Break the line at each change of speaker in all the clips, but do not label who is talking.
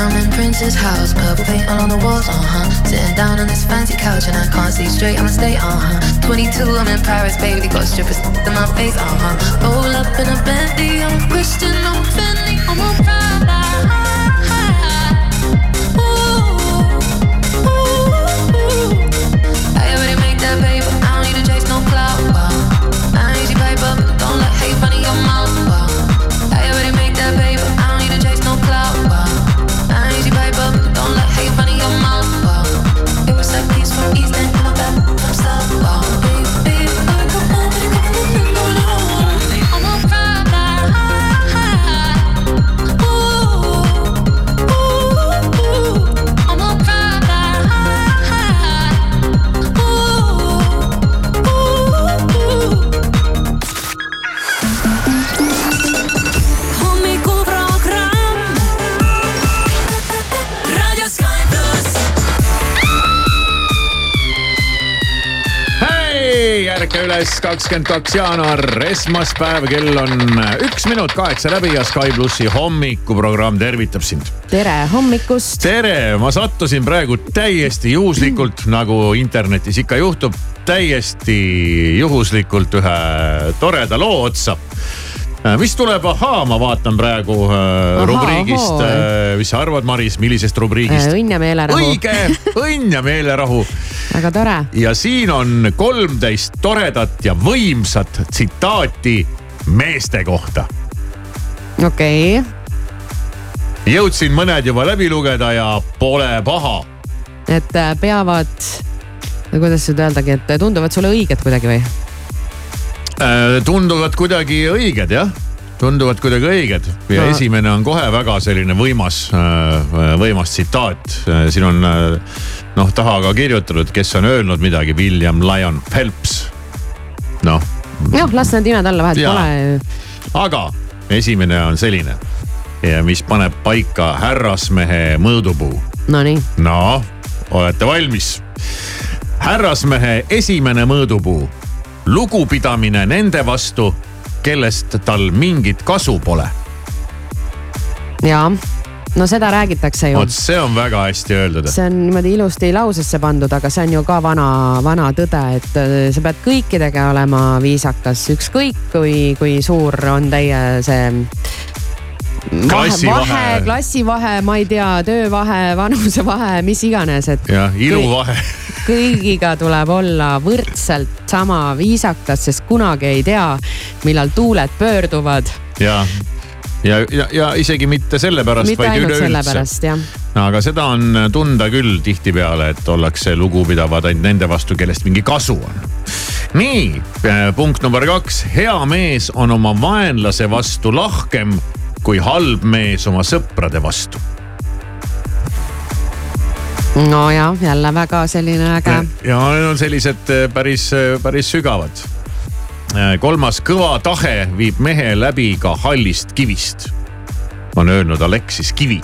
I'm in Prince's house, purple paint all on the walls, uh huh. Sitting down on this fancy couch and I can't see straight, I'ma stay, uh huh. 22, I'm in Paris, baby, got strippers in my face, uh huh. Roll up in a Bentley, I'm Christian, I'm Fendi, I'm a Prada.
ärka üles, kakskümmend kaks jaanuar, esmaspäev, kell on üks minut kaheksa läbi ja Sky plussi hommikuprogramm tervitab sind.
tere hommikust.
tere, ma sattusin praegu täiesti juhuslikult nagu internetis ikka juhtub, täiesti juhuslikult ühe toreda loo otsa mis tuleb, ahaa, ma vaatan praegu äh, Aha, rubriigist, äh, mis sa arvad, Maris, millisest rubriigist?
õnn ja meelerahu.
õige, õnn ja meelerahu
väga tore.
ja siin on kolmteist toredat ja võimsat tsitaati meeste kohta.
okei okay..
jõudsin mõned juba läbi lugeda ja pole paha.
et peavad, kuidas nüüd öeldagi, et tunduvad sulle õiged kuidagi või?
Äh, tunduvad kuidagi õiged jah, tunduvad kuidagi õiged ja no. esimene on kohe väga selline võimas, äh, võimas tsitaat. Äh, siin on noh taha ka kirjutatud, kes on öelnud midagi, William Lyon Phelps. noh.
jah, las need nimed alla vahet pole.
aga esimene on selline, mis paneb paika härrasmehe mõõdupuu.
Nonii.
noh, olete valmis? härrasmehe esimene mõõdupuu lugupidamine nende vastu, kellest tal mingit kasu pole.
jaa no seda räägitakse ju.
vot see on väga hästi öeldud.
see on niimoodi ilusti lausesse pandud, aga see on ju ka vana, vana tõde, et äh, sa pead kõikidega olema viisakas, ükskõik kui, kui suur on teie see
klassivahe.
vahe, klassivahe, ma ei tea, töövahe, vanusevahe, mis iganes, et.
jah, iluvahe
kõigiga tuleb olla võrdselt sama viisakas, sest kunagi ei tea, millal tuuled pöörduvad.
ja, ja, ja, ja isegi mitte sellepärast, vaid üleüldse. aga seda on tunda küll tihtipeale, et ollakse lugupidavad ainult nende vastu, kellest mingi kasu on. nii, punkt number kaks, hea mees on oma vaenlase vastu lahkem kui halb mees oma sõprade vastu
nojah, jälle väga selline äge.
ja need on sellised äh, päris, äh, päris sügavad. Äh, kolmas, kõva tahe viib mehe läbi ka hallist kivist, on öelnud Aleksis Kivi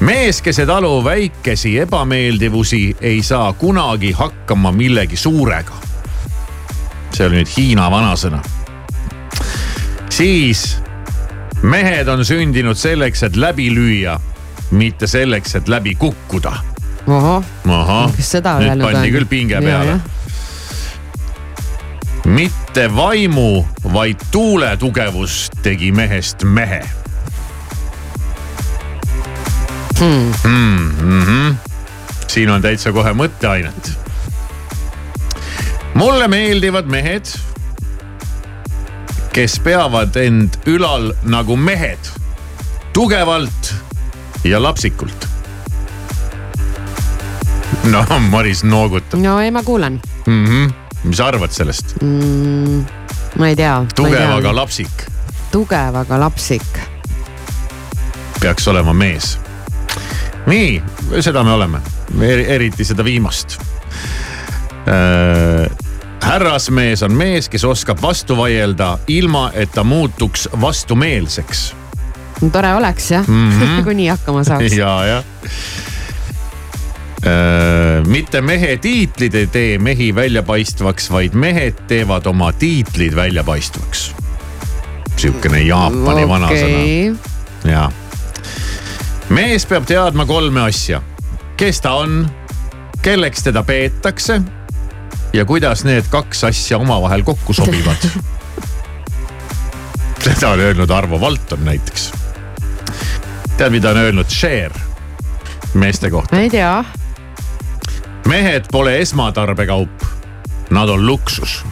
mees, kes ei talu väikesi ebameeldivusi, ei saa kunagi hakkama millegi suurega. see oli nüüd Hiina vanasõna. siis mehed on sündinud selleks, et läbi lüüa mitte selleks, et läbi kukkuda.
ahah, kes seda
öelnud on? pandi küll pinge peale. mitte vaimu, vaid tuule tugevus tegi mehest mehe
hmm..
Mm -hmm. siin on täitsa kohe mõtteainet. mulle meeldivad mehed, kes peavad end ülal nagu mehed, tugevalt ja lapsikult. no Maris noogutab.
no ei, ma kuulan
mm. -hmm. mis sa arvad sellest
mm,? ma ei tea.
tugev, aga lapsik.
tugev, aga lapsik.
peaks olema mees. nii, seda me oleme, eriti seda viimast äh, härrasmees on mees, kes oskab vastu vaielda, ilma et ta muutuks vastumeelseks
tore oleks jah
mm -hmm.
kui nii hakkama saaks.
ja, jah äh,. mitte mehe tiitlid ei tee mehi väljapaistvaks, vaid mehed teevad oma tiitlid väljapaistvaks. sihukene Jaapani okay. vanasõna. ja. mees peab teadma kolme asja. kes ta on, kelleks teda peetakse ja kuidas need kaks asja omavahel kokku sobivad seda on öelnud Arvo Valton näiteks. tead, mida on öelnud Cher meeste kohta?
ma ei tea.
mehed pole esmatarbekaup, nad on luksus.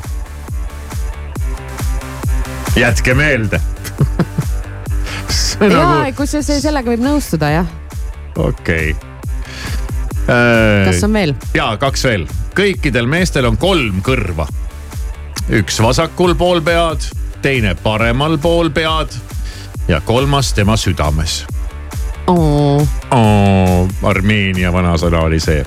jätke meelde
ja nagu... kusjuures sellega võib nõustuda jah.
okei okay.
Kas on veel?
ja kaks veel, kõikidel meestel on kolm kõrva. üks vasakul pool pead, teine paremal pool pead ja kolmas tema südames. Armeenia vanasõna oli see.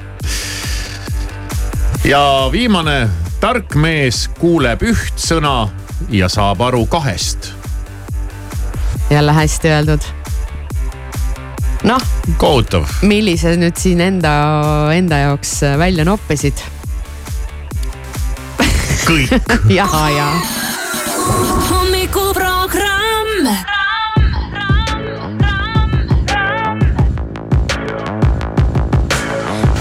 ja viimane, tark mees kuuleb üht sõna ja saab aru kahest
jälle hästi öeldud. Noh.
kohutav.
millise nüüd siin enda, enda jaoks välja noppisid?
kõik
ja, ja.
hommikuprogramm.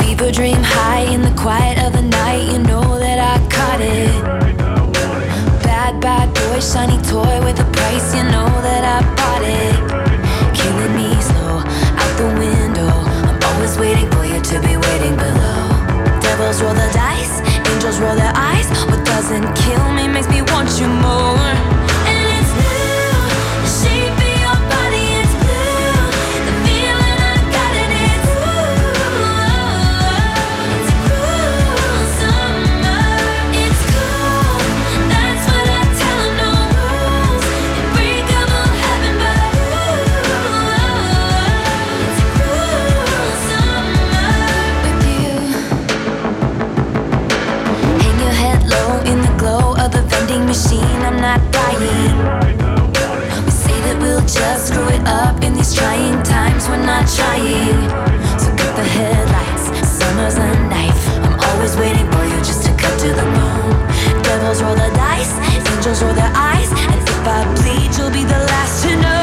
People dream high in the quiet of the night. You know that I caught it. Bad, bad boy, shiny toy with a price. You know that I killing Devils roll the dice, angels roll their eyes. What doesn't kill me makes me want you more. Machine, I'm not dying. We say that we'll just screw it up in these trying times, we're not trying. So cut the headlights, summer's a knife. I'm always waiting for you just to cut to the bone. Devils roll the dice, angels roll their eyes, and if I bleed, you'll be the last to know.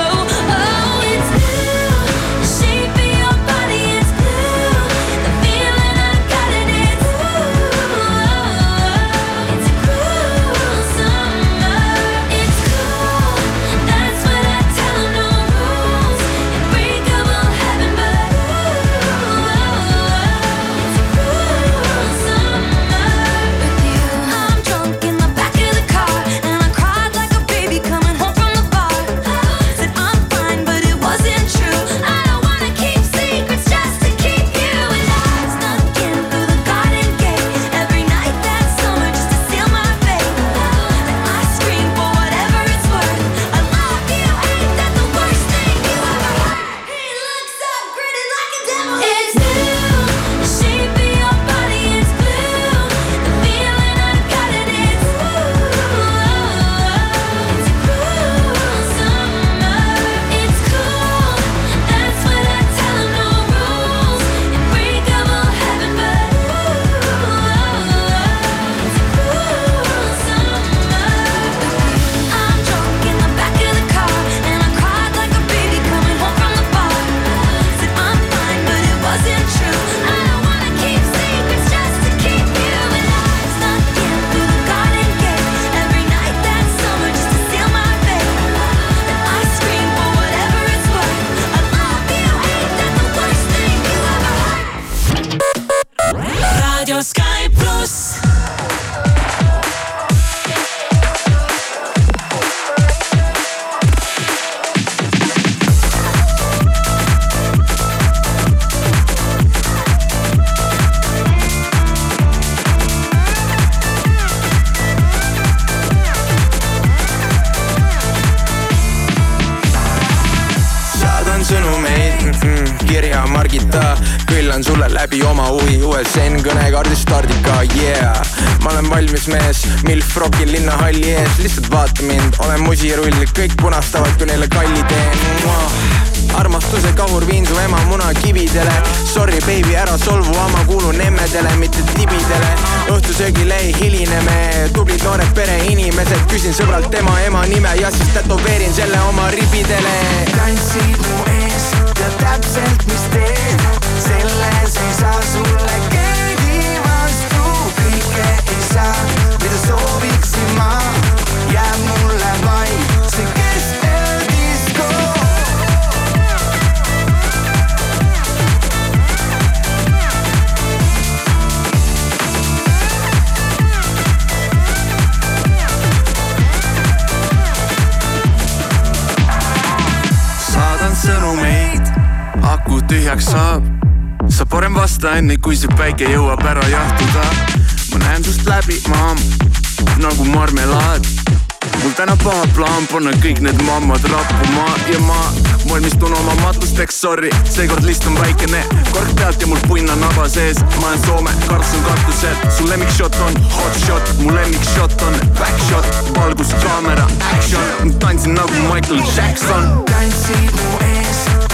Milf rokil linnahalli ees, lihtsalt vaata mind, olen musirull, kõik punastavad, kui neile kalli teen. Armastuse kahur viin su ema munakividele Sorry baby, ära solvu, ma kuulun emmedele, mitte tibidele. Õhtusöögile ei hiline me, tublid noored pereinimesed küsin sõbralt tema ema nime ja siis tätoveerin selle oma ribidele.
Tantsid mu ees
tead täpselt, mis teed, selles ei saa sulle keegi vastu, kõike ei saa, mida sooviksin ma, jääb mulle vaid see keskeldisko. saadan sõnumeid, aku tühjaks saab. sa parem vasta enne, kui see päike jõuab ära jahtuda. ma näen sust läbi, maam, nagu marmelaad. mul täna paha plaan panna kõik need mammad rappuma ja ma valmistun oma matusteks, sorry, seekord list on väikene. kork pealt ja mul punn on naba sees, ma olen Soome, karts on katusel. su lemmikshot on hot shot, mu lemmikshot on back shot, valgus, kaamera, action. tantsin nagu Michael Jackson. tantsid mu ees,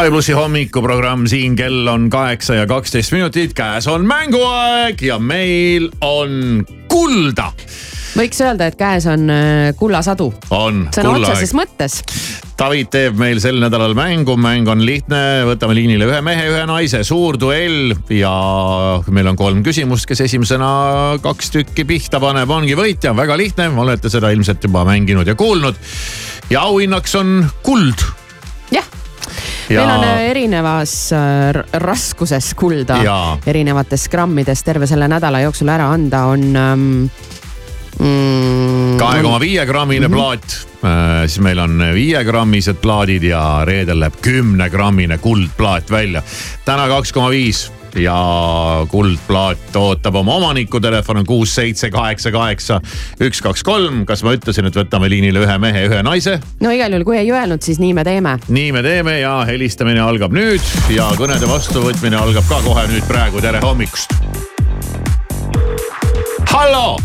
Sky plussi hommikuprogramm siin, kell on kaheksa ja kaksteist minutit, käes on mänguaeg ja meil on kulda.
võiks öelda, et käes on äh, kullasadu.
on
sõna otseses mõttes.
David teeb meil sel nädalal mängu, mäng on lihtne, võtame liinile ühe mehe, ühe naise, suur duell ja meil on kolm küsimust, kes esimesena kaks tükki pihta paneb, ongi võitja, väga lihtne, olete seda ilmselt juba mänginud ja kuulnud. ja auhinnaks on kuld Ja-
meil on äh, erinevas äh, raskuses kulda
Jaa.
erinevates grammides terve selle nädala jooksul ära anda on ähm, mm,
kahe koma viie grammine
Mhm.
plaat, siis meil on viiegrammised plaadid ja reedel läheb kümnegrammine kuldplaat välja. täna kaks koma viis ja kuldplaat ootab oma omanikku, telefon on kuus, seitse, kaheksa, kaheksa, üks, kaks, kolm. kas ma ütlesin, et võtame liinile ühe mehe, ühe naise?
no igal juhul, kui ei öelnud, siis nii me teeme.
nii me teeme ja helistamine algab nüüd ja kõnede vastuvõtmine algab ka kohe nüüd praegu, tere hommikust. hallo,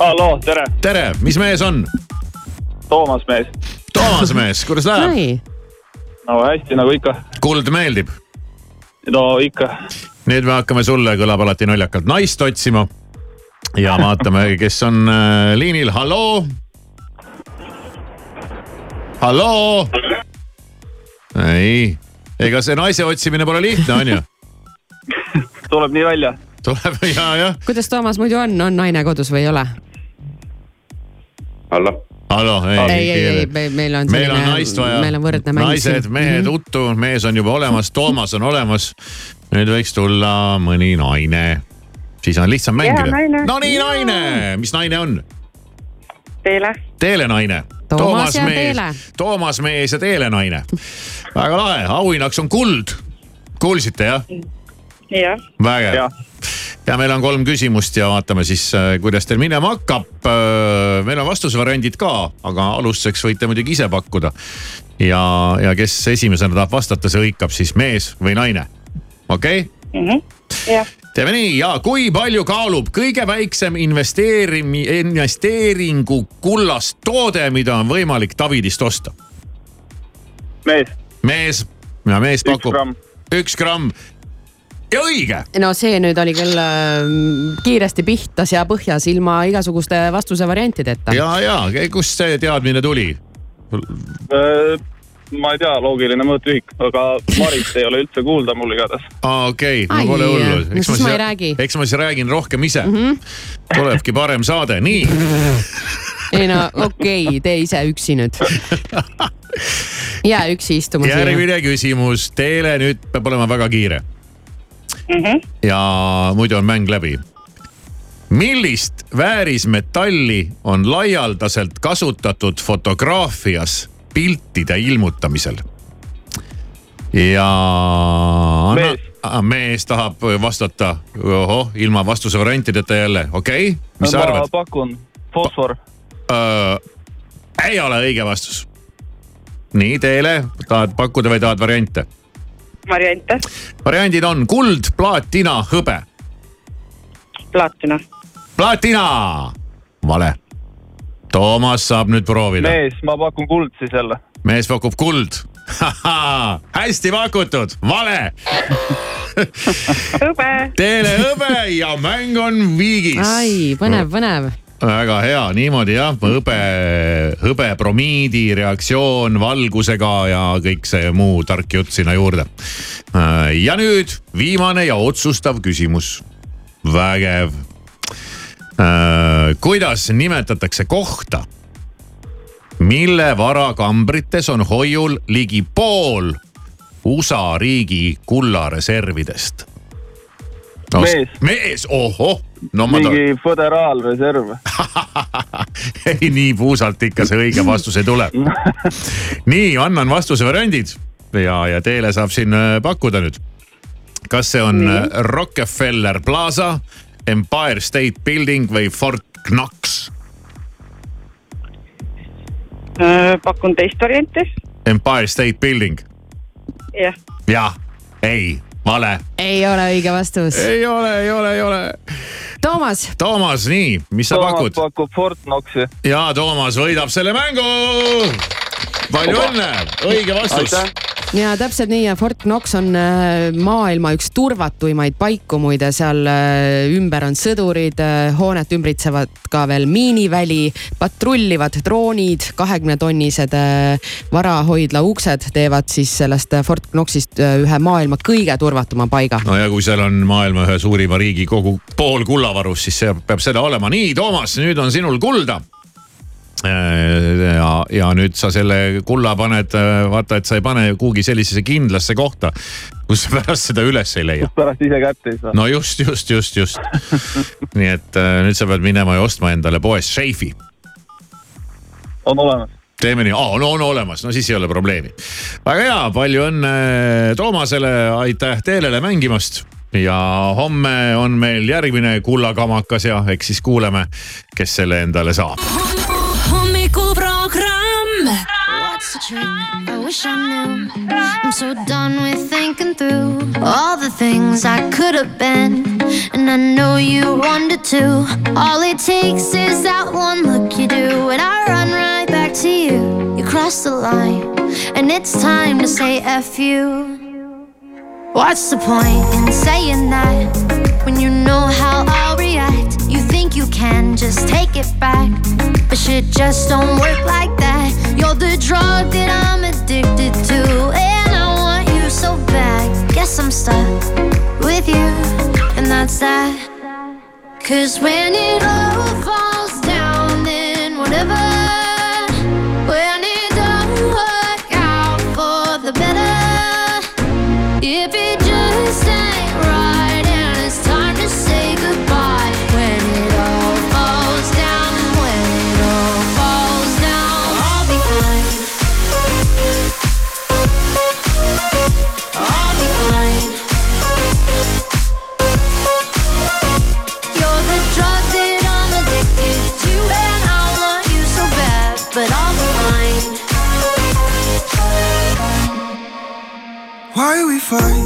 halloo, tere,
tere, mis mees on?
Toomas mees.
Toomas mees, kuidas läheb?
no hästi nagu ikka,
kuld meeldib?
No ikka.
nüüd me hakkame sulle, kõlab alati naljakalt, naist otsima. ja vaatame, kes on äh, liinil, halloo. halloo. ei, ega see naise otsimine pole lihtne, on ju?
tuleb nii välja.
tuleb ja, jah.
kuidas Toomas muidu on, on naine kodus või ei ole?
hallo.
hallo, ei,
ei, ei, ei, meil on
meil on
selline
naist vaja.
meil on võrdne mäng
naised, mehed
Mhm.
uttu, mees on juba olemas, Toomas on olemas. nüüd võiks tulla mõni naine, siis on lihtsam mängida
naine..
no nii naine, mis naine on?
Teele.
teelenaine.
Toomas ja
mees
Teele.,
Toomas mees ja teelenaine. väga lahe, auhinnaks on kuld. kuulsite jah?
jah,
vägev
jah,
ja meil on kolm küsimust ja vaatame siis, kuidas teil minema hakkab. meil on vastusvariandid ka, aga alustuseks võite muidugi ise pakkuda. ja, ja kes esimesena tahab vastata, see hõikab siis mees või naine. okei okay?,
jah,
teeme nii ja kui palju kaalub kõige väiksem investeerimi, investeeringu kullast toode, mida on võimalik Davidist osta?
mees,
mees ja mees
üks
pakub
gramm,
üks gramm. Ja õige.
no see nüüd oli küll äh, kiiresti pihta sea põhjas ilma igasuguste vastuse variantideta.
ja, ja kust see teadmine tuli?
Äh, ma ei tea, loogiline mõõtühik, aga Marit ei ole üldse kuulda mul igatahes.
aa, okei okay,, no pole hullu.
no siis ma ei räägi.
eks ma siis räägin rohkem ise mm. -hmm. tulebki parem saade, nii.
ei no okei okay,, tee ise üksi nüüd. jää üksi istuma
järgmine küsimus, teile nüüd peab olema väga kiire.
Mhm.
ja muidu on mäng läbi. millist väärismetalli on laialdaselt kasutatud fotograafias piltide ilmutamisel? ja.
Mees.
mees tahab vastata, ohoh, ilma vastuse variantideta jälle, okei okay., mis sa
ma
arvad?
pakun fosfor.
ei ole õige vastus. nii teile, tahad pakkuda või tahad variante?
variante,
variandid on kuld, plaatina, hõbe.
plaatina,
plaatina, vale. Toomas saab nüüd proovida.
mees, ma pakun kuld siis jälle.
mees pakub kuld. hästi pakutud, vale.
hõbe,
Teele hõbe ja mäng on viigis.
ai, põnev, põnev.
Väga hea, niimoodi jah, hõbe, hõbe bromiidi reaktsioon valgusega ja kõik see muu tark jutt sinna juurde. ja nüüd viimane ja otsustav küsimus. vägev. kuidas nimetatakse kohta, mille varakambrites on hoiul ligi pool USA riigi kullareservidest?
Mees.
mees, ohoh, no
mingi föderaalreserv.
ei, nii puusalt ikka see õige vastus ei tule. nii, annan vastuse variandid ja, ja teile saab siin äh, pakkuda nüüd. kas see on äh, Rockefeller Plaza, Empire State Building või Fort Knox?
Äh, pakun teist varianti,
Empire State Building,
jah,
jah, ei, vale,
ei ole õige vastus.
ei ole, ei ole, ei ole.
Toomas,
Toomas, nii, mis sa
Toomas
pakud?
pakub Fort Knoxi.
ja Toomas võidab selle mängu. Palju õnne, õige vastus
ja täpselt nii ja Fort Knox on äh, maailma üks turvatuimaid paiku muide, seal äh, ümber on sõdurid, hoonet ümbritsevad ka veel miiniväli, patrullivad droonid, kahekümne tonnised äh, varahoidla uksed teevad siis sellest äh, Fort Knoxist äh, ühe maailma kõige turvatuma paiga.
no ja kui seal on maailma ühe suurima riigi kogu pool kullavarus, siis see peab seda olema. nii, Toomas, nüüd on sinul kulda. ja, ja nüüd sa selle kulla paned, vaata, et sa ei pane kuhugi sellisesse kindlasse kohta, kus sa pärast seda üles ei leia.
pärast ise kätte ei saa.
no just, just, just, just. nii et äh, nüüd sa pead minema ja ostma endale poest šeifi
on olemas.
teeme nii, no on olemas, no siis ei ole probleemi. väga hea, palju õnne Toomasele, aitäh Teelele mängimast ja homme on meil järgmine kullakamakas ja eks siis kuuleme, kes selle endale saab.
I wish I knew. I'm so done with thinking through all the things I could have been. And I know you wanted to. All it takes is that one look you do, and I run right back to you. You cross the line, and it's time to say F you. What's the point in saying that when you know how I'll react? You think you can just take it back, but shit just don't work like that. You're the drug that I'm addicted to, and I want you so bad. Guess I'm stuck with you, and that's that. Cause when it all falls
fight?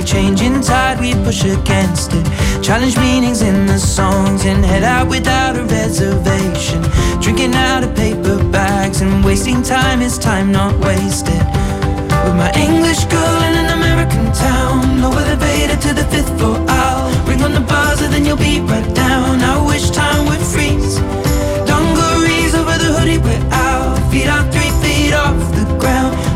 Any change in tide, we push against it. Challenge meanings in the songs and head out without a reservation. Drinking out of paper bags and wasting time is time not wasted. With my English girl in an American town. No elevator to the fifth floor. I'll ring on the buzzer, then you'll be right down. I wish time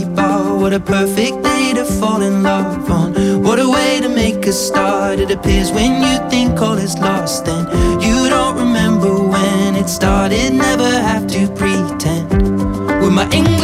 Bar. What a perfect day to fall in love on. What a way to make a start. It appears when you think all is lost, and you don't remember when it started. Never have to pretend. With my English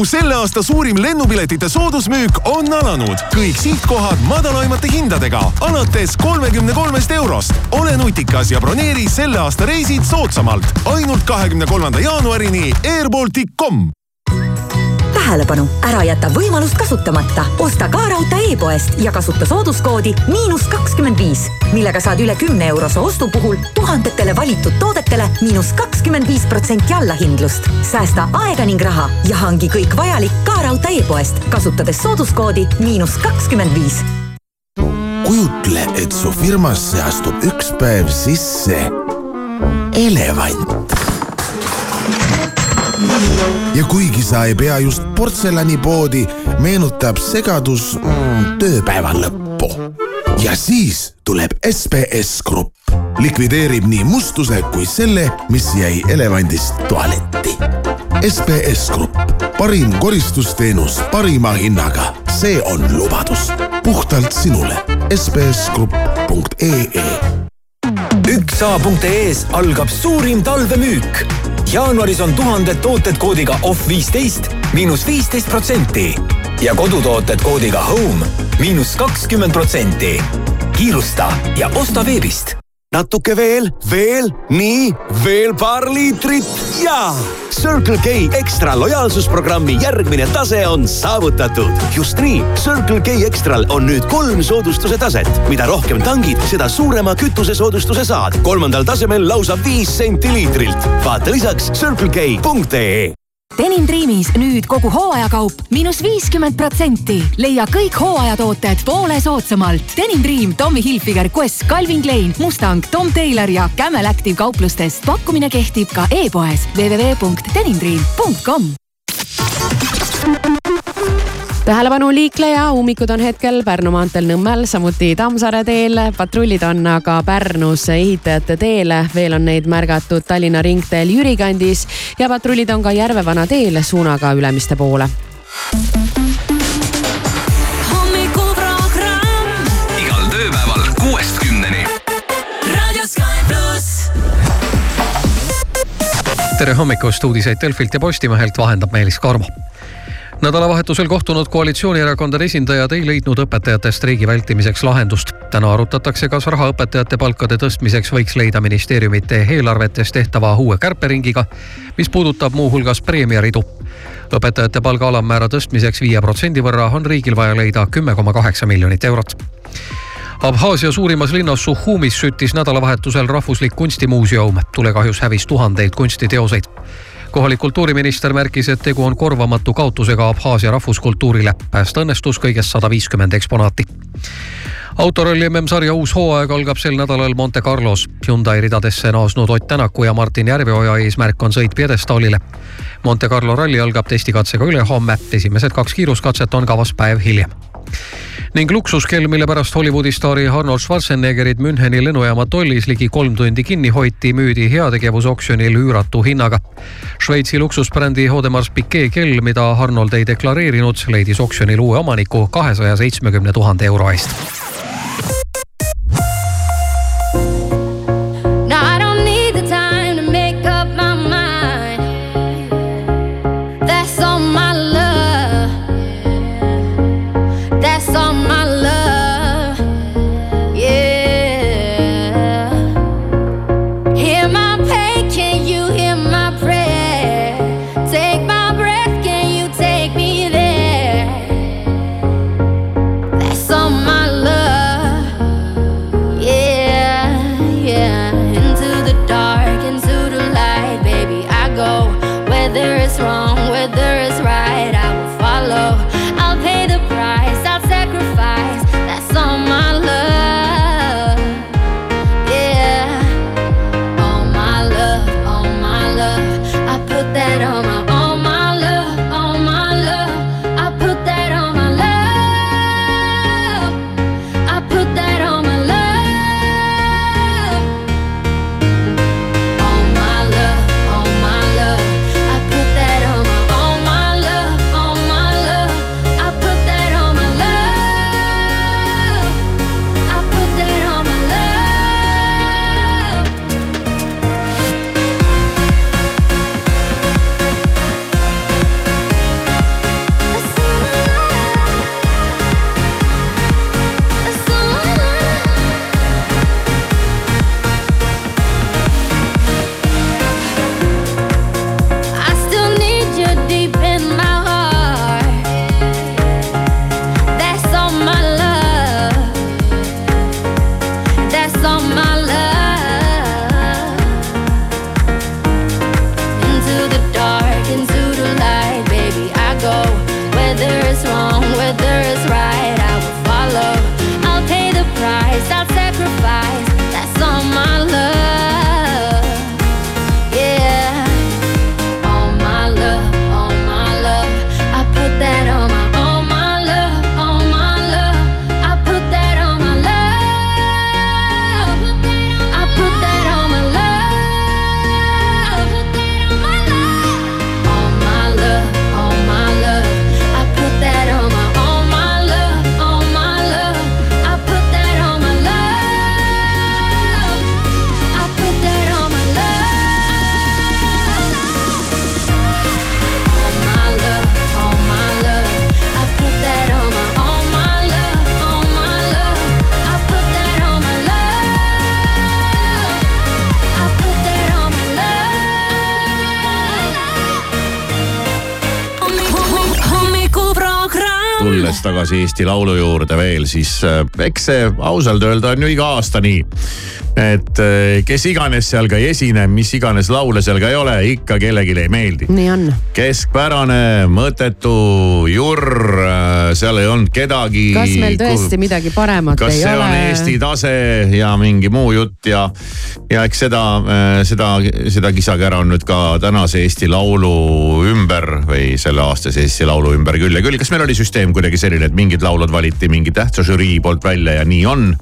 Balticu selle aasta suurim lennupiletite soodusmüük on alanud. kõik sihtkohad madalaimate hindadega alates kolmekümne kolmest eurost. ole nutikas ja broneeri selle aasta reisid soodsamalt ainult kahekümne kolmanda jaanuarini airbaltic.com
tähelepanu, ära jäta võimalust kasutamata. osta ka raudtee e-poest ja kasuta sooduskoodi miinus kakskümmend viis, millega saad üle kümne eurose ostu puhul tuhandetele valitud toodetele miinus kakskümmend viis protsenti allahindlust. säästa aega ning raha ja hangi kõik vajalik ka raudtee e-poest, kasutades sooduskoodi miinus kakskümmend viis.
kujutle, et su firmasse astub üks päev sisse elevant ja kuigi sa ei pea just portselanipoodi, meenutab segadus mm, tööpäeva lõppu. ja siis tuleb SBS Grupp, likvideerib nii mustuse kui selle, mis jäi elevandist tualetti. SBS Grupp, parim koristusteenus parima hinnaga, see on lubadus puhtalt sinule. sbsgrupp.ee
üksa.ee-s algab suurim talvemüük. Jaanuaris on tuhanded tooted koodiga off viisteist, miinus viisteist protsenti ja kodutooted koodiga home, miinus kakskümmend protsenti. kiirusta ja osta veebist natuke veel, veel, nii, veel paar liitrit ja Circle K ekstra lojaalsusprogrammi järgmine tase on saavutatud. just nii, Circle K Extral on nüüd kolm soodustuse taset. mida rohkem tangid, seda suurema kütusesoodustuse saad. kolmandal tasemel lausa viis senti liitrilt. vaata lisaks circlek.ee
Denim Dreamis nüüd kogu hooajakaup miinus viiskümmend protsenti. leia kõik hooajatooted poole soodsamalt. Denim Dream, Tommy Hilfiger, Quest, Calvin Klein, Mustang, Tom Taylor ja Camel Active kauplustest. pakkumine kehtib ka e-poes www.denimdream.com
tähelepanu liikleja, ummikud on hetkel Pärnu maanteel Nõmmel, samuti Tammsaare teel. patrullid on aga Pärnus ehitajate teel, veel on neid märgatud Tallinna ringteel Jüri kandis ja patrullid on ka Järvevana teel suunaga Ülemiste poole.
tere hommikust, uudiseid Delfilt ja Postimehelt vahendab Meelis Karmo nädalavahetusel kohtunud koalitsioonierakondade esindajad ei leidnud õpetajate streigi vältimiseks lahendust. täna arutatakse, kas raha õpetajate palkade tõstmiseks võiks leida ministeeriumite eelarvetes tehtava uue kärperingiga, mis puudutab muuhulgas preemiaridu. õpetajate palga alammäära tõstmiseks viie protsendi võrra on riigil vaja leida kümme koma kaheksa miljonit eurot Abhaasia suurimas linnas Suhumis süttis nädalavahetusel rahvuslik kunstimuuseum. tulekahjus hävis tuhandeid kunstiteoseid kohalik kultuuriminister märkis, et tegu on korvamatu kaotusega Abhaasia rahvuskultuurile. päästa õnnestus kõigest sada viiskümmend eksponaati. autoralli MM-sarja uus hooaeg algab sel nädalal Monte Carlos. Hyundai ridadesse naasnud Ott Tänaku ja Martin Järveoja eesmärk on sõit pjedestaalile. Monte Carlo ralli algab testikatsega ülehomme, esimesed kaks kiiruskatset on kavas päev hiljem ning luksuskell, mille pärast Hollywoodi staari Arnold Schwarzeneggerit Müncheni lennujaama tollis ligi kolm tundi kinni hoiti, müüdi heategevusoksjonil üüratu hinnaga. Šveitsi luksusbrändi Audemars Piguet kell, mida Arnold ei deklareerinud, leidis oksjonil uue omaniku kahesaja seitsmekümne tuhande euro eest.
Eesti Laulu juurde veel, siis äh, eks see ausalt öelda on ju iga aasta nii. et äh, kes iganes seal ka ei esine, mis iganes laule seal ka ei ole, ikka kellelegi ei meeldi.
nii on.
keskpärane, mõttetu, jurr, seal ei olnud kedagi.
kas meil tõesti kuh... midagi paremat ei ole?
kas see on Eesti tase ja mingi muu jutt ja, ja eks seda, seda, seda kisakära on nüüd ka tänase Eesti Laulu ümber või selle aastase Eesti Laulu ümber küll ja küll. kas meil oli süsteem kuidagi selline, et mingid laulud valiti mingi tähtsa žürii poolt välja ja nii on?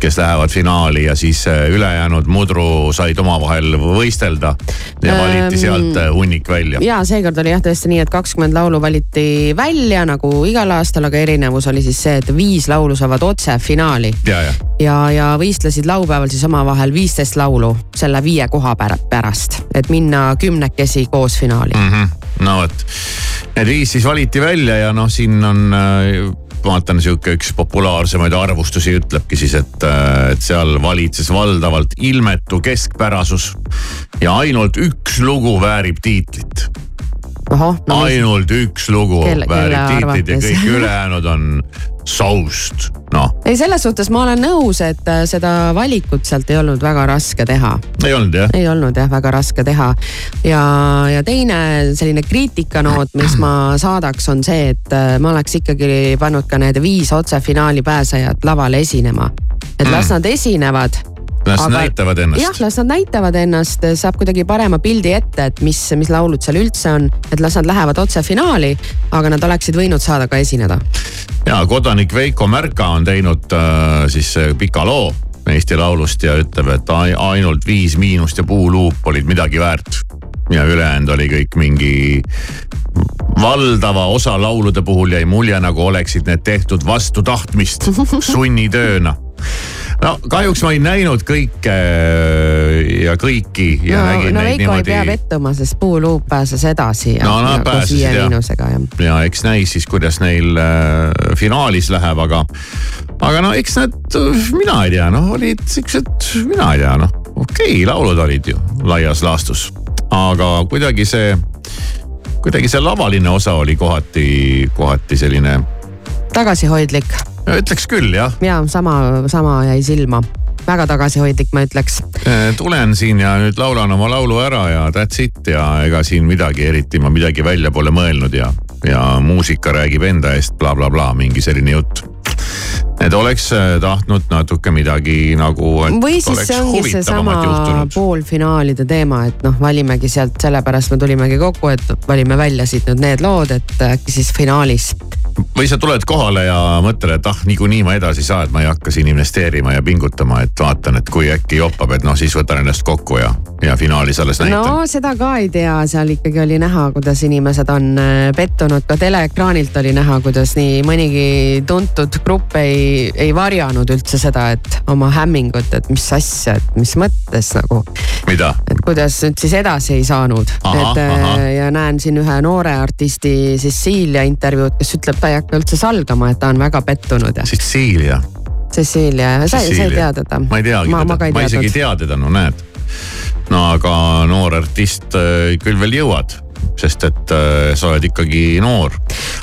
Kes lähevad finaali ja siis äh, ülejäänud mudru said omavahel võistelda ja valiti sealt äh, hunnik välja.
ja seekord oli jah tõesti nii, et kakskümmend laulu valiti välja nagu igal aastal, aga erinevus oli siis see, et viis laulu saavad otse finaali.
ja, ja,
ja, ja võistlesid laupäeval siis omavahel viisteist laulu selle viie koha pärast, et minna kümnekesi koos finaali
mm. -hmm. no vot, need viis siis valiti välja ja noh, siin on äh, vaatan sihuke üks populaarsemaid arvustusi ütlebki siis, et, äh, et seal valitses valdavalt ilmetu keskpärasus ja ainult üks lugu väärib tiitlit.
No,
ainult üks lugu väärib tiitlit ja kõik ülejäänud on soust, noh.
ei, selles suhtes ma olen nõus, et äh, seda valikut sealt ei olnud väga raske teha.
ei olnud jah?
ei olnud jah, väga raske teha. ja, ja teine selline kriitikanoot, mis ma saadaks, on see, et äh, ma oleks ikkagi pannud ka need viis otsefinaali pääsejat lavale esinema. et las mm. nad esinevad
las aga, näitavad ennast.
jah, las nad näitavad ennast, saab kuidagi parema pildi ette, et mis, mis laulud seal üldse on, et las nad lähevad otse finaali, aga nad oleksid võinud saada ka esineda.
ja kodanik Veiko Märka on teinud äh, siis pika loo Eesti Laulust ja ütleb, et ainult Viis Miinust ja Puuluup olid midagi väärt. ja ülejäänud oli kõik mingi valdava osa laulude puhul jäi mulje, nagu oleksid need tehtud vastu tahtmist, sunnitööna no kahjuks ma ei näinud kõike äh, ja kõiki ja no, nägin
no,
neid
Veiko
niimoodi.
ei pea pettuma, sest puuluup pääses edasi ja,
no,
ja koos viie miinusega
ja. ja eks näis siis, kuidas neil äh, finaalis läheb, aga, aga no eks nad, mina ei tea, noh olid siuksed, mina ei tea, noh okei okay,, laulud olid ju laias laastus, aga kuidagi see, kuidagi see lavaline osa oli kohati, kohati selline
tagasihoidlik
ütleks küll jah.
ja sama, sama jäi silma väga tagasihoidlik, ma ütleks.
Äh, tulen siin ja nüüd laulan oma laulu ära ja that's it ja ega siin midagi eriti ma midagi välja pole mõelnud ja, ja muusika räägib enda eest blablabla bla, bla, mingi selline jutt et oleks äh, tahtnud natuke midagi nagu.
või siis see ongi seesama poolfinaalide teema, et noh, valimegi sealt, sellepärast me tulimegi kokku, et valime välja siit nüüd need lood, et äkki siis finaalis
või sa tuled kohale ja mõtled, et ah, niikuinii ma edasi ei saa, et ma ei hakka siin investeerima ja pingutama, et vaatan, et kui äkki joppab, et noh, siis võtan ennast kokku ja, ja finaalis alles näitan.
no seda ka ei tea, seal ikkagi oli näha, kuidas inimesed on äh, pettunud, ka teleekraanilt oli näha, kuidas nii mõnigi tuntud grupp ei, ei varjanud üldse seda, et oma hämmingut, et mis asja, et mis mõttes nagu.
mida?
et kuidas nüüd siis edasi ei saanud, et äh, aha. ja näen siin ühe noore artisti Cecilia intervjuud, kes ütleb ta ei hakka üldse salgama, et ta on väga pettunud.
Cecilia.
Cecilia, sa, ei tea teda?
ma ei teagi
ma,
teda, ma, ma isegi ei tea teda, no näed. no aga noor artist äh, küll veel jõuad, sest et äh, sa oled ikkagi noor.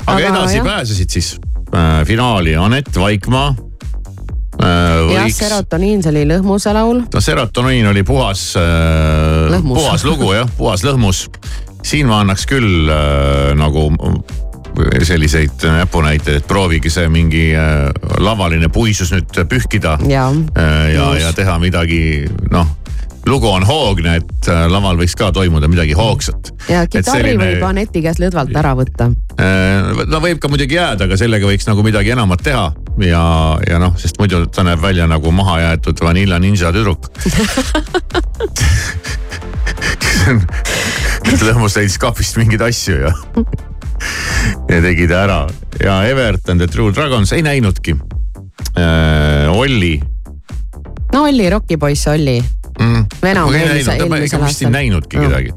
aga, edasi jah. pääsesid siis äh, finaali Anett Vaikmaa
äh,. jah, serotoniin, see oli Lõhmuse laul.
no serotoniin oli puhas äh,, puhas lugu jah, puhas lõhmus. siin ma annaks küll äh, nagu selliseid näpunäiteid, et proovige see mingi äh, lavaline puisus nüüd pühkida.
ja,
äh, ja, ja teha midagi, noh lugu on hoogne, et äh, laval võiks ka toimuda midagi hoogsat.
ja kitarri selline... võib Aneti käest lõdvalt ära võtta.
no võib ka muidugi jääda, aga sellega võiks nagu midagi enamat teha ja, ja noh, sest muidu ta näeb välja nagu mahajäetud Vanilla Ninja tüdruk kes lõhmus leidis kapist mingeid asju ja ja tegi ta ära ja Evert and the True Dragons ei näinudki äh,. Olli.
no Olli, rokipoiss Olli
mm..
enam eelmise,
eelmisel aastal. vist ei näinudki no. kedagi.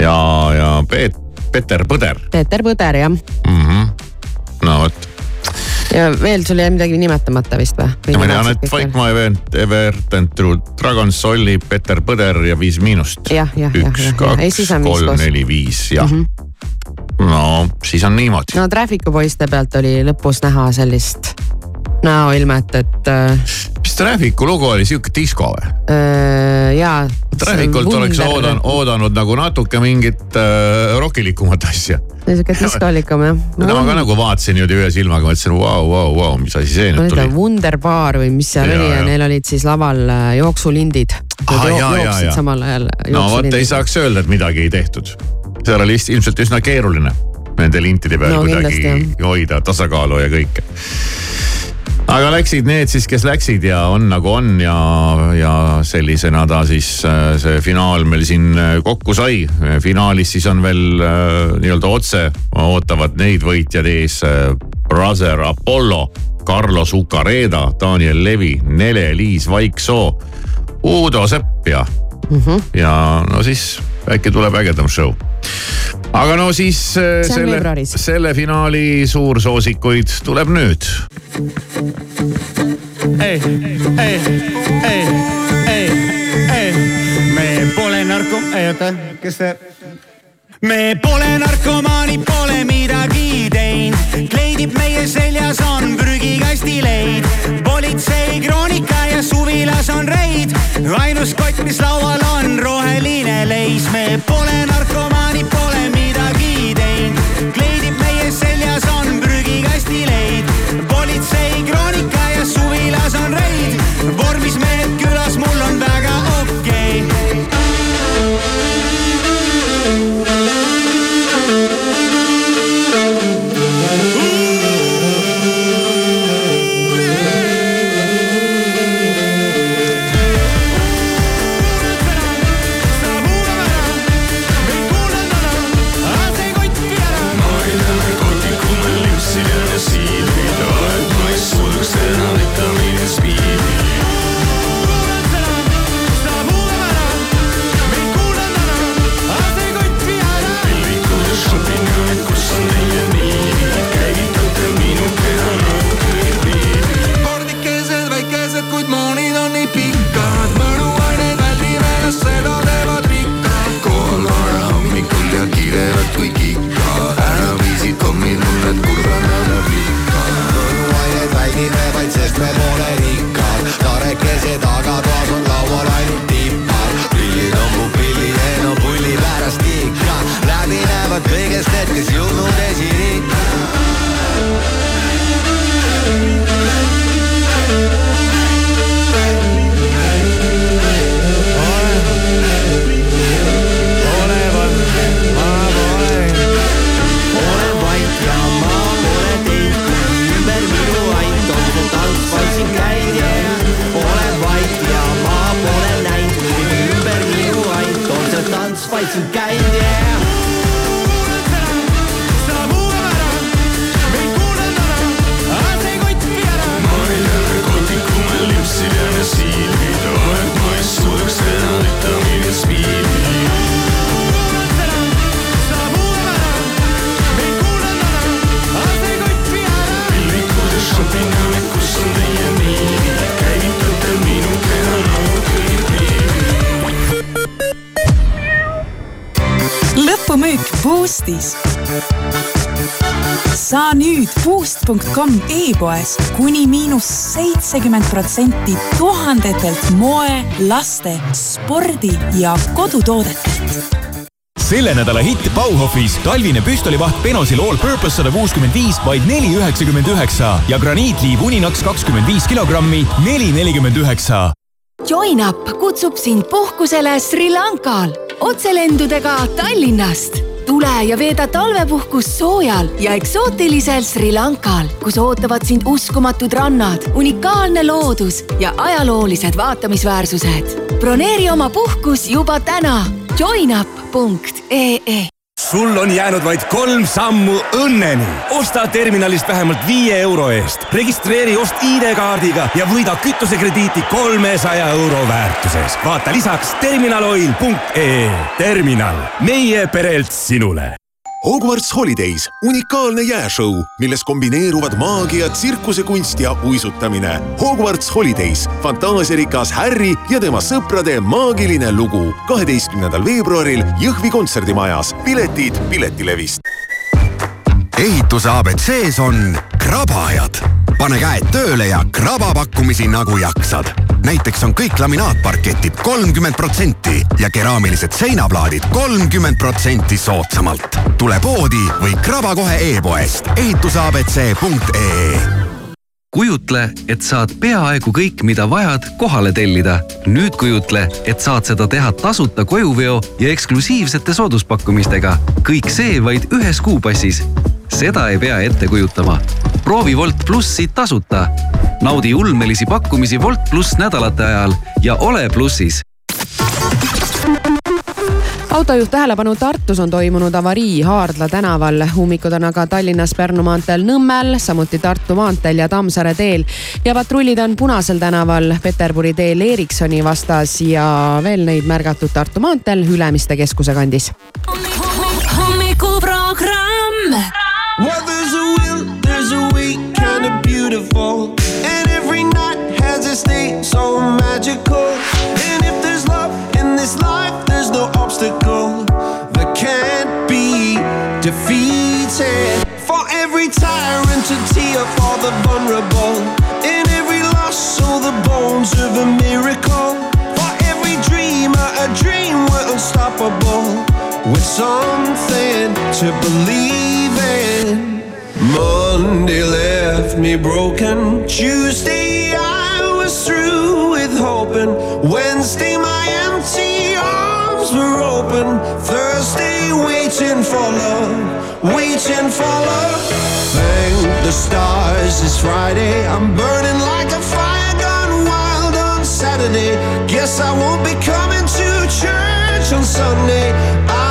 ja, ja Peet, Peter Põder.
Peeter Põder jah
mm. -hmm. no vot
ja veel sul jäi midagi nimetamata vist või?
ma tean, et Vaikmaa event, Evert and True Dragons, Olli, Peter Põder ja Viis Miinust. üks, kaks, kolm, neli, viis, jah mm. -hmm no siis on niimoodi.
no Traffic'u poiste pealt oli lõpus näha sellist näoilmet, et äh,
mis Traffic'u lugu oli, sihuke disko või?
äh, jaa.
Trafficult oleks oodan, oodanud nagu natuke mingit äh, rokilikumat asja.
sihuke diskolikam jah.
seda ma ka nagu vaatasin niimoodi ühe silmaga, mõtlesin vau, vau, vau, mis asi see nüüd tuli.
Wunderbar või mis seal
Jaa,
oli ja
jaa.
neil olid siis laval äh, jooksulindid.
Ah,
jooksid
jaa.
samal ajal
no vot ei saaks öelda, et midagi ei tehtud. Seal oli ilmselt üsna keeruline nende lintide peal
No
kuidagi hoida tasakaalu ja kõike. aga läksid need siis, kes läksid ja on nagu on ja, ja sellisena ta siis äh, see finaal meil siin äh, kokku sai. finaalis siis on veel äh, nii-öelda otse ootavad neid võitjad ees Brother Apollo, Carlos Ucareda, Daniel Levi, Nele-Liis Vaiksoo, Uudo Sepp ja ja no siis äkki tuleb ägedam show. aga no siis äh, selle selle finaali suursoosikuid tuleb nüüd.
ei, ei, ei, ei, ei, me pole narko, ei oota, kes see? Me pole narkomaanid, pole midagi teinud, kleidib meie seljas on prügikasti leid. politsei kroonika ja suvilas on reid, ainus kott, mis laual on roheline leis, me pole narkomaanid, pole midagi teinud,
Boost.com e-poes kuni miinus seitsekümmend protsenti tuhandetelt moe, laste, spordi ja kodutoodetelt.
selle nädala hitt Bauhofis talvine püstolivaht Benosil All Purpose sada kuuskümmend viis vaid neli üheksakümmend üheksa ja graniitliiv Uninax kakskümmend viis kilogrammi neli nelikümmend üheksa
Join up kutsub sind puhkusele Sri Lankal otselendudega Tallinnast. Tule ja veeda talvepuhkus soojal ja eksootilisel Sri Lankal, kus ootavad sind uskumatud rannad, unikaalne loodus ja ajaloolised vaatamisväärsused. broneeri oma puhkus juba täna joinup.ee
sul on jäänud vaid kolm sammu õnneni. osta terminalist vähemalt viie euro eest, registreeri ost ID-kaardiga ja võida kütusekrediiti kolmesaja euro väärtuses. vaata lisaks terminaloil.ee. terminal, meie perelt sinule
Hogwarts Holidays, unikaalne jääšõu, milles kombineeruvad maagia, tsirkusekunst ja uisutamine. Hogwarts Holidays, fantaasiarikas Harry ja tema sõprade maagiline lugu. kaheteistkümnendal veebruaril Jõhvi kontserdimajas. piletid Piletilevist.
ehituse abc-s on krabajad. pane käed tööle ja kraba pakkumisi nagu jaksad. Näiteks on kõik laminaatparketid kolmkümmend protsenti ja keraamilised seinaplaadid kolmkümmend protsenti soodsamalt. tule poodi või kraba kohe e-poest ehituseabc.ee
kujutle, et saad peaaegu kõik, mida vajad, kohale tellida. nüüd kujutle, et saad seda teha tasuta kojuveo ja eksklusiivsete sooduspakkumistega. kõik see vaid ühes kuupassis. seda ei pea ette kujutama. proovi Wolt plussi tasuta. Naudi ulmelisi pakkumisi Wolt pluss nädalate ajal ja ole plussis
autojuht tähelepanu, Tartus on toimunud avarii Haardla tänaval. ummikud on aga Tallinnas Pärnu maanteel Nõmmel, samuti Tartu maanteel ja Tammsaare teel. ja patrullid on Punasel tänaval, Peterburi teel Ericssoni vastas ja veel neid märgatud Tartu maanteel Ülemiste keskuse kandis.
hommikuprogramm.
Well, there's a will, there's a way, kind of beautiful. The of a miracle. For every dreamer, a dream we're unstoppable. With something to believe in. Monday left me broken. Tuesday I was through with hoping. Wednesday my empty arms were open. Thursday waiting for love, waiting for love. Thank the stars it's Friday. I'm burning like a fire Saturday. Guess I won't be coming to church on Sunday. I'll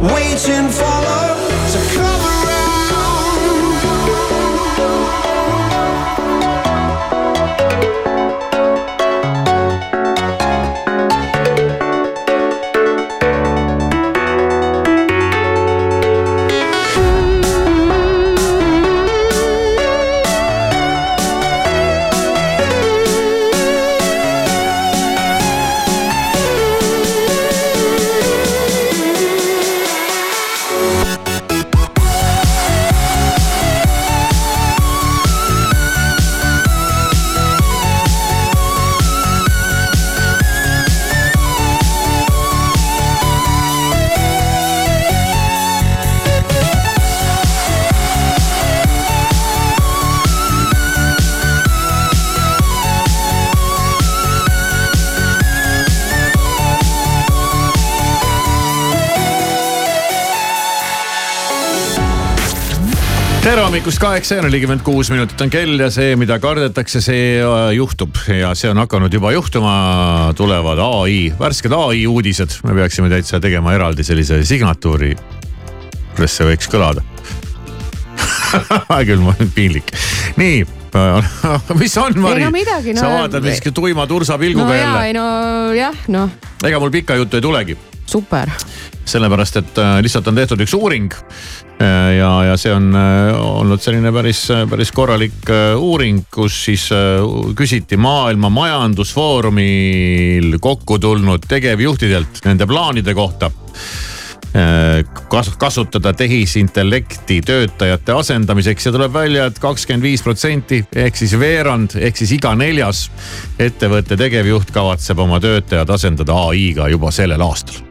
waiting for love
hommikust, kaheksa ja nelikümmend kuus minutit on kell ja see, mida kardetakse, see äh, juhtub ja see on hakanud juba juhtuma. tulevad ai, värsked ai uudised, me peaksime täitsa tegema eraldi sellise signatuuri. kuidas see võiks kõlada? küll, mul on piinlik. nii mis on, Mari?
No midagi, no-
sa vaatad vist tuima tursa
no
pilguga
jaa,
jälle
ei. no jah, noh,
ega mul pikka juttu ei tulegi
super.
sellepärast et äh, lihtsalt on tehtud üks uuring. ja, ja see on äh, olnud selline päris, päris korralik äh, uuring, kus siis äh, küsiti Maailma Majandusfoorumil kokku tulnud tegevjuhtidelt nende plaanide kohta äh, kas-, kasutada tehisintellekti töötajate asendamiseks ja tuleb välja et, et kakskümmend viis protsenti ehk siis veerand ehk siis iga neljas ettevõtte tegevjuht kavatseb oma töötajad asendada ai-ga juba sellel aastal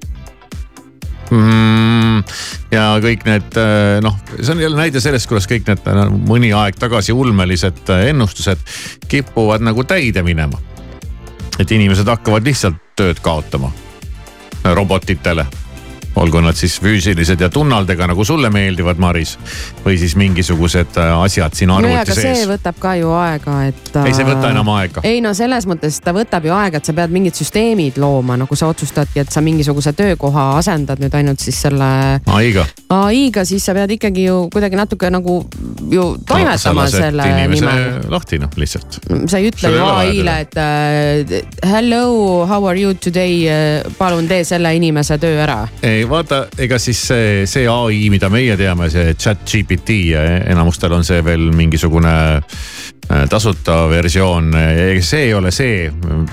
mm,. ja kõik need äh, noh, see on jälle näide sellest, kuidas kõik need äh, mõni aeg tagasi ulmelised äh, ennustused kipuvad nagu täide minema. et inimesed hakkavad lihtsalt tööd kaotama robotitele olgu nad siis füüsilised ja tunnaldega, nagu sulle meeldivad, Maris. või siis mingisugused äh, asjad siin
no
arvuti
aga see
sees.
võtab ka ju aega, et.
ei, see ei võta enam aega.
ei no selles mõttes ta võtab ju aega, et sa pead mingid süsteemid looma, nagu sa otsustadki, et sa mingisuguse töökoha asendad nüüd ainult siis selle
ai-ga.
ai-ga, siis sa pead ikkagi ju kuidagi natuke nagu ju toimetama selle nimel.
lahti noh, lihtsalt.
sa ei ütle ju ai-le, et äh, hello, how are you today, palun tee selle inimese töö ära.
ei vaata, ega siis see, see ai, mida meie teame, see chat GPT ja enamustel on see veel mingisugune äh, tasuta versioon, see ei ole see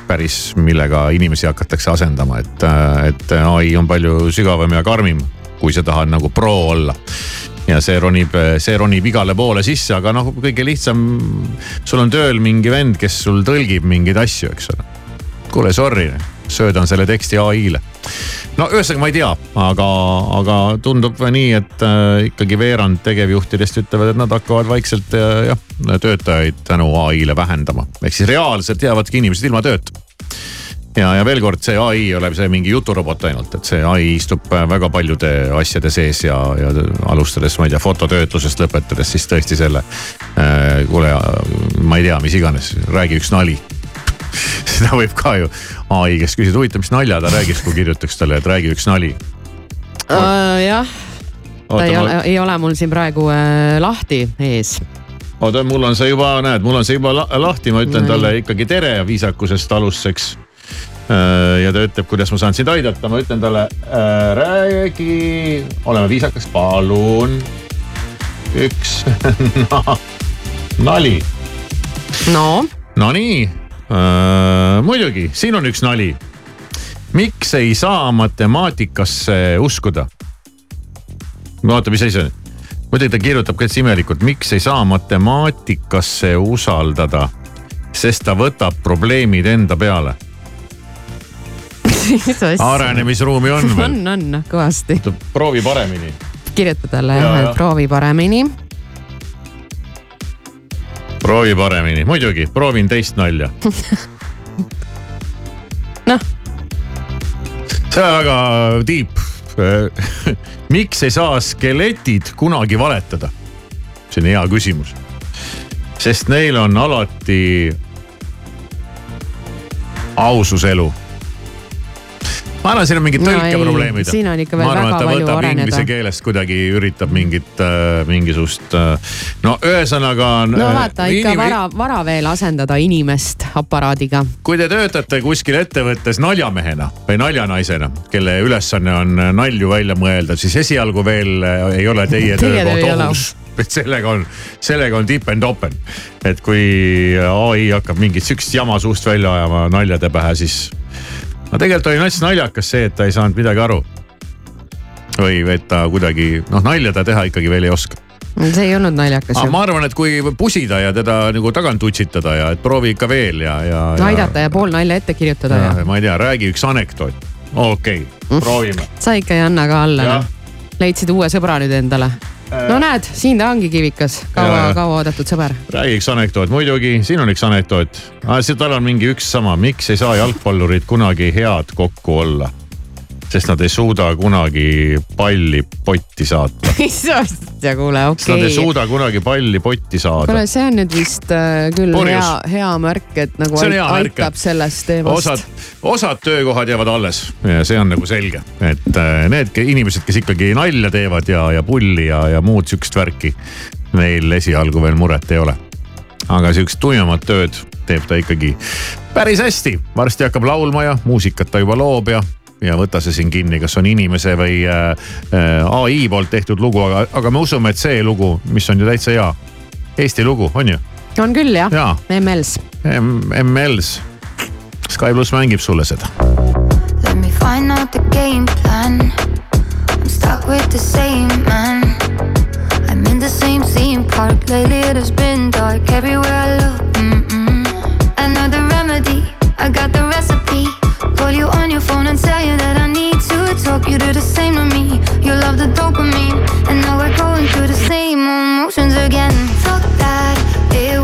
päris, millega inimesi hakatakse asendama, et, et ai on palju sügavam ja karmim, kui sa tahad nagu pro olla ja see ronib, see ronib igale poole sisse, aga noh, kõige lihtsam. sul on tööl mingi vend, kes sul tõlgib mingeid asju, eks ole. kuule, sorry, söödan selle teksti ai-le no ühesõnaga ma ei tea, aga, aga tundub nii, et äh, ikkagi veerand tegevjuhtidest ütlevad, et nad hakkavad vaikselt äh, jah, töötajaid tänu ai-le vähendama. ehk siis reaalselt jäävadki inimesed ilma tööta. ja, ja veel kord, see ai ei ole see mingi juturobot ainult, et see ai istub äh, väga paljude asjade sees ja, ja alustades, ma ei tea, fototöötlusest lõpetades siis tõesti selle äh,. kuule, ma ei tea, mis iganes, räägi üks nali seda võib ka ju ai käest küsida, huvitav, mis nalja ta räägiks, kui kirjutaks talle, et räägi üks nali.
Äh, jah, ta ei ole, ei ole mul siin praegu äh, lahti ees.
oota, mul on see juba, näed, mul on see juba la- lahti, ma ütlen talle ikkagi tere viisakusest alustuseks. ja ta ütleb, kuidas ma saan sind aidata, ma ütlen talle äh,, räägi, oleme viisakas, palun. üks no, nali.
no.
Nonii äh,, muidugi, siin on üks nali. miks ei saa matemaatikasse uskuda? oota, mis asi see on? muidugi ta kirjutab ka täitsa imelikult, miks ei saa matemaatikasse usaldada, sest ta võtab probleemid enda peale. arenemisruumi on veel.
on, on kõvasti.
proovi paremini.
kirjuta talle
Ja,
jah,
ja.
et proovi paremini.
Proovi paremini, muidugi, proovin teist nalja.
noh.
see on väga deep. miks ei saa skeletid kunagi valetada? see on hea küsimus. sest neil on alati aususelu. Ma arvan, siin on mingid
No
tõlkeprobleemid.
siin on ikka veel väga palju areneda.
Inglise keelest kuidagi üritab mingit äh,, mingisugust äh,, no ühesõnaga.
no vaata ikka vara, vara veel asendada inimest aparaadiga.
kui te töötate kuskil ettevõttes naljamehena või naljanaisena, kelle ülesanne on nalju välja mõelda, siis esialgu veel äh, ei ole teie
Teie töö ei
töökoht ohus. et sellega on, sellega on tipen-topen. et kui ai hakkab mingit sihukest jama suust välja ajama naljade pähe, siis. No tegelikult oli hästi naljakas see, et ta ei saanud midagi aru. või et ta kuidagi noh, nalja ta teha ikkagi veel ei oska.
see ei olnud naljakas
aga ma arvan, et kui pusida ja teda nagu tagant utsitada ja et proovi ikka veel ja, ja.
aidata ja pool nalja ette kirjutada ja, ja..
ma ei tea, räägi üks anekdoot. okei okay,, proovime.
sa ikka ei anna ka alla
Jah..
leidsid uue sõbra nüüd endale. No näed, siin ta ongi kivikas,
Ja,
kaua
ja.,
kaua oodatud sõber.
räägi üks anekdoot, muidugi, siin on üks anekdoot. tal on mingi üks sama, miks ei saa jalgpallurid kunagi head kokku olla? Sest nad ei suuda kunagi palli potti saata.
mis asja, kuule,
sest nad ei
okei.
suuda kunagi palli potti saada
kuule, see on nüüd vist äh, küll
Purjus.
hea, hea märk, et nagu
märk,
aitab sellest teemast
osad, osad töökohad jäävad alles ja see on nagu selge, et äh, need inimesed, kes ikkagi nalja teevad ja, ja pulli ja, ja muud sihukest värki, neil esialgu veel muret ei ole. aga sihukest tuimemat tööd teeb ta ikkagi päris hästi. varsti hakkab laulma ja muusikat ta juba loob ja, ja võta see siin kinni, kas on inimese või äh, äh, ai poolt tehtud lugu, aga, aga me usume, et see lugu, mis on ju täitsa hea. Eesti lugu, on ju?
on küll jah
Jaa.
ML-s.
ML-s. Sky pluss mängib sulle seda.
Let me find out the game plan. I'm stuck with the same man. I'm in the same theme park. Lately it has been dark everywhere I look. Mm-mm. Another remedy. I got the recipe. Call you on your phone and tell you that I need to talk. You do the same to me. You love the dopamine. And now we're going through the same emotions again. Fuck that. It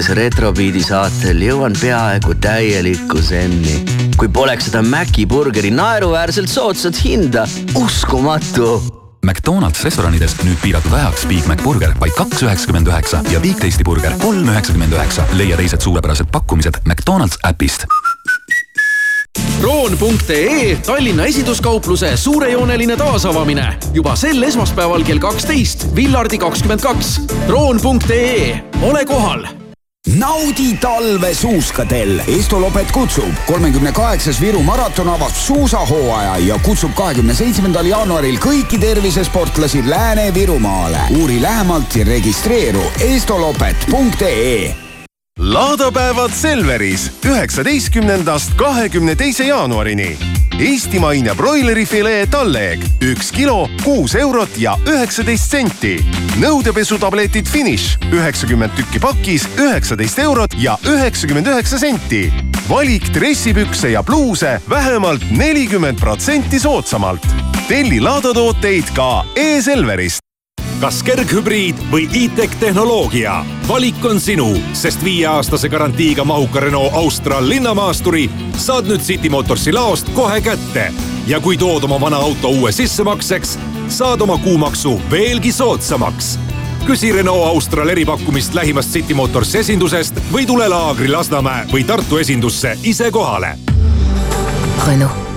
tšillides Retrobeat'i saatel jõuan peaaegu täielikku zenni. kui poleks seda Maci burgeri naeruväärselt soodsat hinda, uskumatu.
McDonalds restoranides nüüd piiratud ajaks Big Mac burger vaid kaks üheksakümmend üheksa ja Big Tasty burger kolm üheksakümmend üheksa. leia teised suurepärased pakkumised McDonalds äpist.
kroon.ee Tallinna esinduskaupluse suurejooneline taasavamine juba sel esmaspäeval kell kaksteist, Villardi kakskümmend kaks. kroon.ee, ole kohal
naudi talve suuskadel. Estolopet kutsub. kolmekümne kaheksas Viru maraton avab suusahooaja ja kutsub kahekümne seitsmendal jaanuaril kõiki tervisesportlasi Lääne-Virumaale. uuri lähemalt ja registreeru estolopet.ee
laadapäevad Selveris üheksateistkümnendast kahekümne teise jaanuarini. Eestimaine broilerifilee talleeg üks kilo, kuus eurot ja üheksateist senti. nõudepesutabletid Finish üheksakümmend tükki pakis, üheksateist eurot ja üheksakümmend üheksa senti. valik dressipükse ja pluuse vähemalt nelikümmend protsenti soodsamalt. telli laadatooteid ka e-Selverist
kas kerghübriid või e-tech tehnoloogia? valik on sinu, sest viieaastase garantiiga mahuka Renault Austral linnamaasturi saad nüüd City Motorsi laost kohe kätte. ja kui tood oma vana auto uue sissemakseks, saad oma kuumaksu veelgi soodsamaks. küsi Renault Austral eripakkumist lähimast City Motorsi esindusest või tule Laagri Lasnamäe või Tartu esindusse ise kohale.
Renault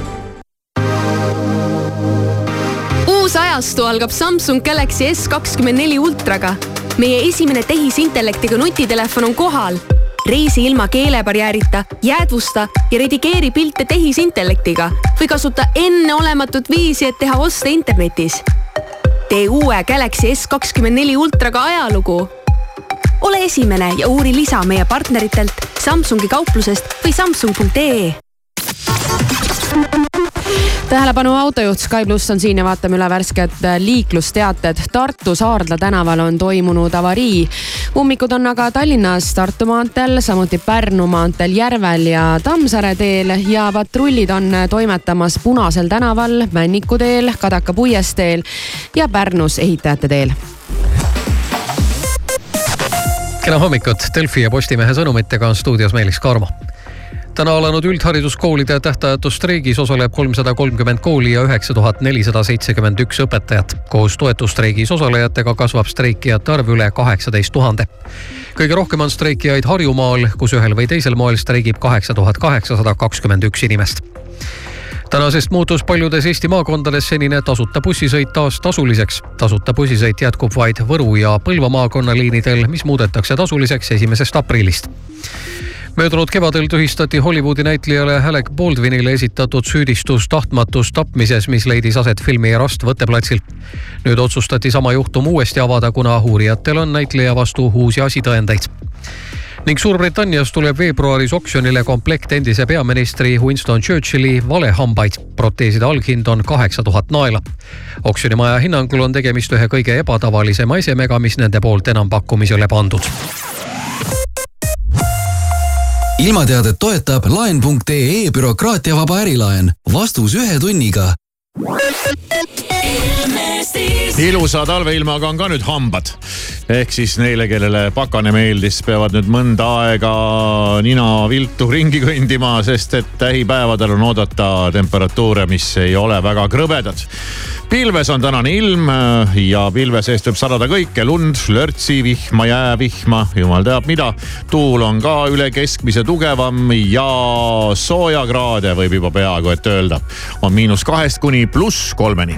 ajastu algab Samsung Galaxy S kakskümmend neli ultraga. meie esimene tehisintellektiga nutitelefon on kohal. reisi ilma keelebarjäärita, jäädvusta ja redigeeri pilte tehisintellektiga või kasuta enneolematut viisi, et teha oste internetis. tee uue Galaxy S kakskümmend neli ultraga ajalugu. ole esimene ja uuri lisa meie partneritelt Samsungi kauplusest või samsung.ee
tähelepanu autojuht Sky pluss on siin ja vaatame üle värsked liiklusteated. Tartu Saardla tänaval on toimunud avarii. ummikud on aga Tallinnas Tartu maanteel, samuti Pärnu maanteel Järvel ja Tammsaare teel ja patrullid on toimetamas Punasel tänaval, Männiku teel, Kadaka puiesteel ja Pärnus Ehitajate teel
kena hommikut, Delfi ja Postimehe sõnumitega on stuudios Meelis Karmo täna alanud üldhariduskoolide tähtajatus streigis osaleb kolmsada kolmkümmend kooli ja üheksa tuhat nelisada seitsekümmend üks õpetajat. koos toetusstreigis osalejatega kasvab streikijate arv üle kaheksateist tuhande. kõige rohkem on streikijaid Harjumaal, kus ühel või teisel moel streigib kaheksa tuhat kaheksasada kakskümmend üks inimest tänasest muutus paljudes Eesti maakondades senine tasuta bussisõit taas tasuliseks. tasuta bussisõit jätkub vaid Võru ja Põlva maakonnaliinidel, mis muudetakse tasuliseks esimesest aprillist möödunud kevadel tühistati Hollywoodi näitlejale Alec Baldwinile esitatud süüdistus tahtmatus tapmises, mis leidis aset filmi Rast võtteplatsil. nüüd otsustati sama juhtum uuesti avada, kuna uurijatel on näitleja vastu uusi asitõendeid ning Suurbritannias tuleb veebruaris oksjonile komplekt endise peaministri Winston Churchilli valehambaid. proteeside alghind on kaheksa tuhat naela. oksjonimaja hinnangul on tegemist ühe kõige ebatavalisema esemega, mis nende poolt enampakkumisele pandud
ilmateadet toetab laen.ee bürokraatiavaba ärilaen. vastus ühe tunniga.
Ilusa talveilmaga on ka nüüd hambad. ehk siis neile, kellele pakane meeldis, peavad nüüd mõnda aega nina viltu ringi kõndima, sest et lähipäevadel on oodata temperatuure, mis ei ole väga krõbedad pilves on tänane ilm äh, ja pilve seest võib sadada kõike, lund, lörtsi, vihma, jäävihma, jumal teab mida. tuul on ka üle keskmise tugevam ja soojakraade võib juba peaaegu et öelda. on miinus kahest kuni pluss kolmeni.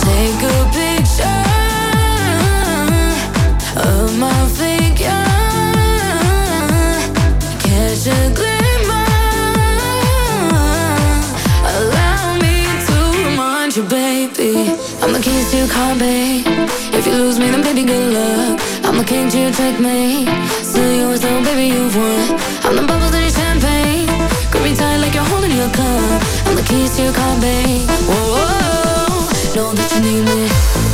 Take a picture of my figure. I'm the keys to your car, babe If you lose me, then baby, good luck. I'm the king to your checkmate. Still yours, though, baby, you've won. I'm the bubbles in your champagne. Grip me tight like you're holding your cup. I'm the keys to your car, babe Whoa, -oh -oh. know that you need me.